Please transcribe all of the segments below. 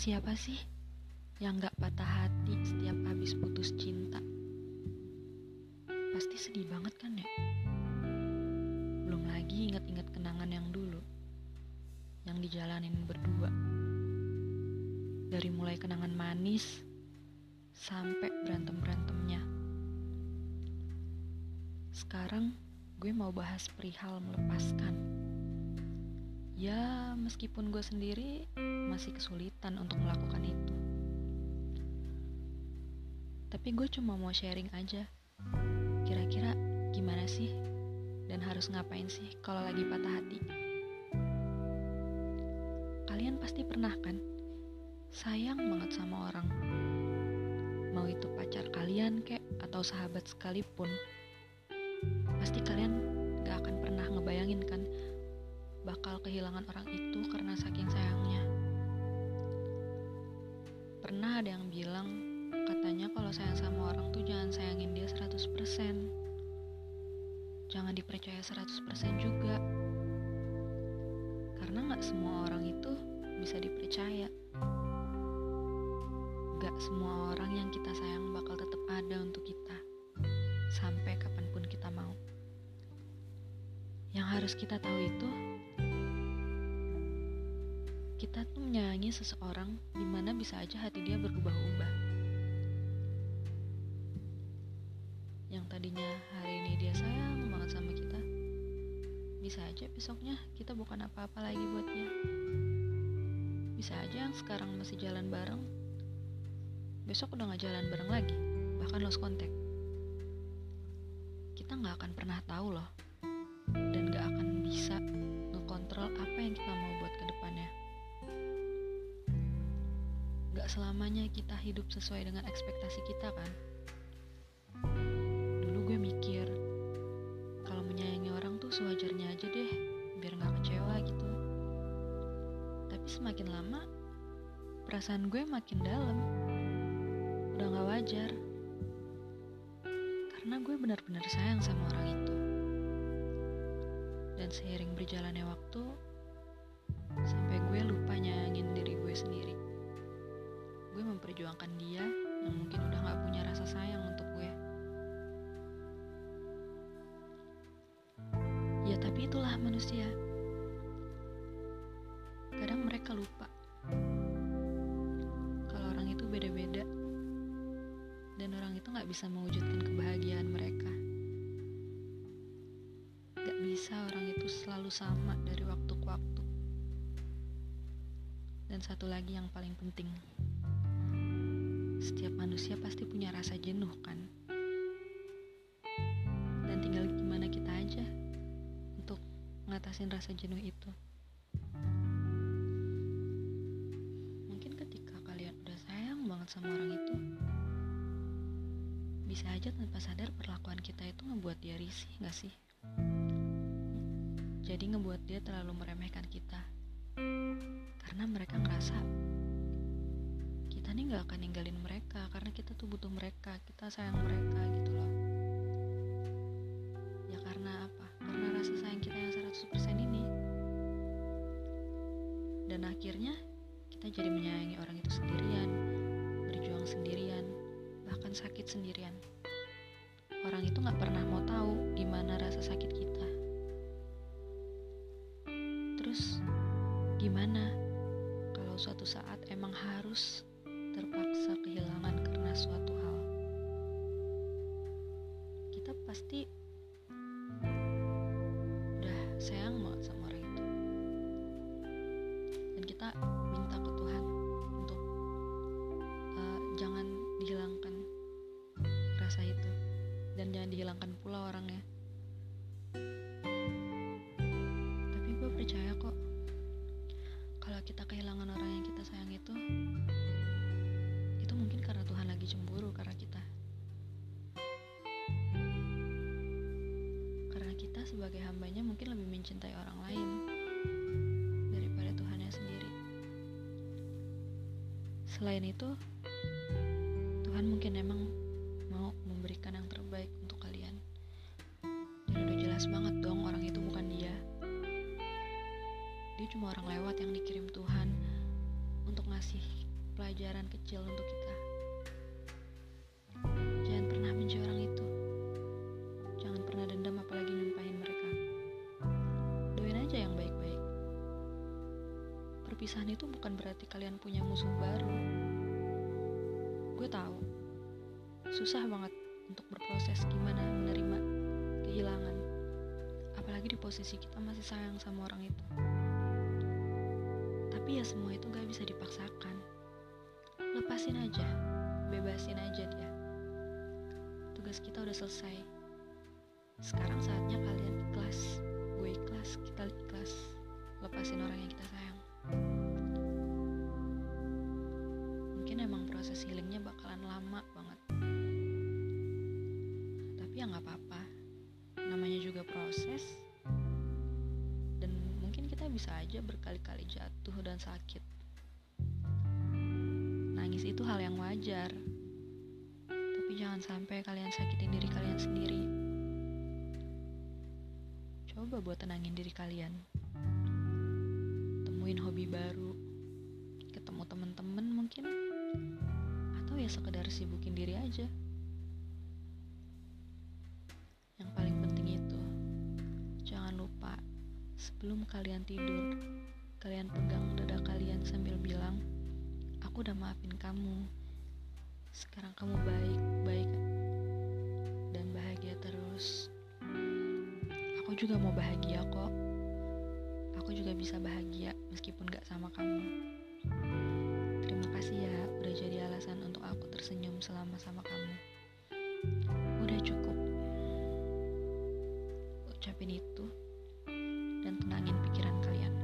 Siapa sih yang gak patah hati setiap habis putus cinta? Pasti sedih banget kan ya? Belum lagi ingat-ingat kenangan yang dulu yang dijalanin berdua. Dari mulai kenangan manis sampai berantem-berantemnya. Sekarang gue mau bahas perihal melepaskan. Ya, meskipun gue sendiri masih kesulitan untuk melakukan itu. Tapi gue cuma mau sharing aja. Kira-kira gimana sih? Dan harus ngapain sih kalau lagi patah hati? Kalian pasti pernah kan? Sayang banget sama orang. Mau itu pacar kalian kek atau sahabat sekalipun. Pasti kalian gak akan pernah ngebayangin kan bakal kehilangan orang itu karena saking sayangnya. Pernah ada yang bilang, katanya kalau sayang sama orang tuh jangan sayangin dia 100%. Jangan dipercaya 100% juga. Karena gak semua orang itu bisa dipercaya. Gak semua orang yang kita sayang bakal tetap ada untuk kita. Sampai kapan pun kita mau. Yang harus kita tahu itu, kita tuh menyayangi seseorang di mana bisa aja hati dia berubah-ubah. Yang tadinya hari ini dia sayang banget sama kita, bisa aja besoknya kita bukan apa-apa lagi buat dia. Bisa aja yang sekarang masih jalan bareng, besok udah gak jalan bareng lagi, bahkan lost contact. Kita gak akan pernah tahu loh, dan gak akan Selamanya kita hidup sesuai dengan ekspektasi kita kan. Dulu gue mikir, kalau menyayangi orang tuh sewajarnya aja deh, biar gak kecewa gitu. Tapi semakin lama, perasaan gue makin dalam. Udah gak wajar. Karena gue benar-benar sayang sama orang itu. Dan seiring berjalannya waktu, sampai Gue memperjuangkan dia yang mungkin udah gak punya rasa sayang untuk gue. Ya tapi itulah manusia. Kadang mereka lupa kalau orang itu beda-beda dan orang itu gak bisa mewujudkan kebahagiaan mereka. Gak bisa orang itu selalu sama dari waktu ke waktu. Dan satu lagi yang paling penting, setiap manusia pasti punya rasa jenuh kan? Dan tinggal gimana kita aja untuk ngatasin rasa jenuh itu. Mungkin ketika kalian udah sayang banget sama orang itu, bisa aja tanpa sadar perlakuan kita itu ngebuat dia risih gak sih? Jadi ngebuat dia terlalu meremehkan kita. Kita nih gak akan ninggalin mereka karena kita tuh butuh mereka, kita sayang mereka gitu loh. Ya karena apa? Karena rasa sayang kita yang 100% ini. Dan akhirnya kita jadi menyayangi orang itu sendirian, berjuang sendirian, bahkan sakit sendirian. Orang itu gak pernah mau tahu gimana rasa sakit kita. Terus gimana kalau suatu saat emang harus terpaksa kehilangan karena suatu hal? Kita pasti udah sayang banget sama orang itu. Dan kita minta ke Tuhan untuk uh, jangan dihilangkan rasa itu dan jangan dihilangkan pula orangnya. Mencintai orang lain daripada Tuhannya sendiri. Selain itu, Tuhan mungkin emang mau memberikan yang terbaik untuk kalian. Dan udah jelas banget dong orang itu bukan dia. Dia cuma orang lewat yang dikirim Tuhan untuk ngasih perpisahan itu bukan berarti kalian punya musuh baru. Gue tahu, susah banget untuk berproses gimana menerima kehilangan. Apalagi di posisi kita masih sayang sama orang itu. Tapi ya semua itu gak bisa dipaksakan. Lepasin aja, bebasin aja dia. Tugas kita udah selesai. Sekarang saatnya kalian ikhlas. Gue ikhlas, kita ikhlas. Lepasin orang yang kita sayang. Emang proses healingnya bakalan lama banget. Tapi ya nggak apa-apa. Namanya juga proses. Dan mungkin kita bisa aja berkali-kali jatuh dan sakit. Nangis itu hal yang wajar. Tapi jangan sampai kalian sakitin diri kalian sendiri. Coba buat tenangin diri kalian. Temuin hobi baru. Ketemu temen-temen mungkin. Atau ya sekedar sibukin diri aja. Yang paling penting itu, jangan lupa sebelum kalian tidur, kalian pegang dada kalian sambil bilang, aku udah maafin kamu. Sekarang kamu baik, baik dan bahagia terus. Aku juga mau bahagia kok. Aku juga bisa bahagia meskipun gak sama kamu. Terima kasih ya udah jadi alasan untuk aku tersenyum selama sama kamu. Udah cukup. Ucapin itu dan tenangin pikiran kalian.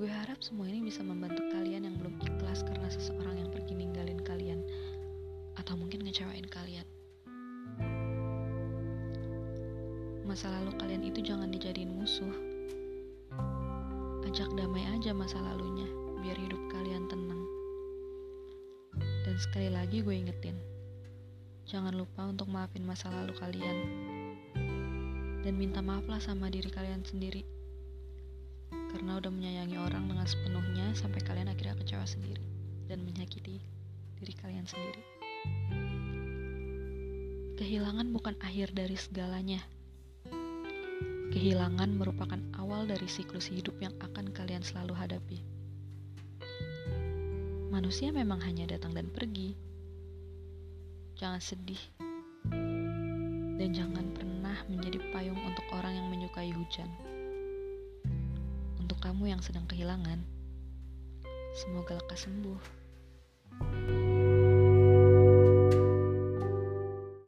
Gue harap semua ini bisa membantu kalian yang belum ikhlas karena seseorang yang pergi ninggalin kalian atau mungkin ngecewain kalian. Masa lalu kalian itu jangan dijadiin musuh. Ajak damai aja masa lalunya, biar hidup kalian tenang. Dan sekali lagi gue ingetin, jangan lupa untuk maafin masa lalu kalian. Dan minta maaflah sama diri kalian sendiri. Karena udah menyayangi orang dengan sepenuhnya sampai kalian akhirnya kecewa sendiri. Dan menyakiti diri kalian sendiri. Kehilangan bukan akhir dari segalanya. Kehilangan merupakan awal dari siklus hidup yang akan kalian selalu hadapi. Manusia memang hanya datang dan pergi. Jangan sedih. Dan jangan pernah menjadi payung untuk orang yang menyukai hujan. Untuk kamu yang sedang kehilangan, semoga lekas sembuh.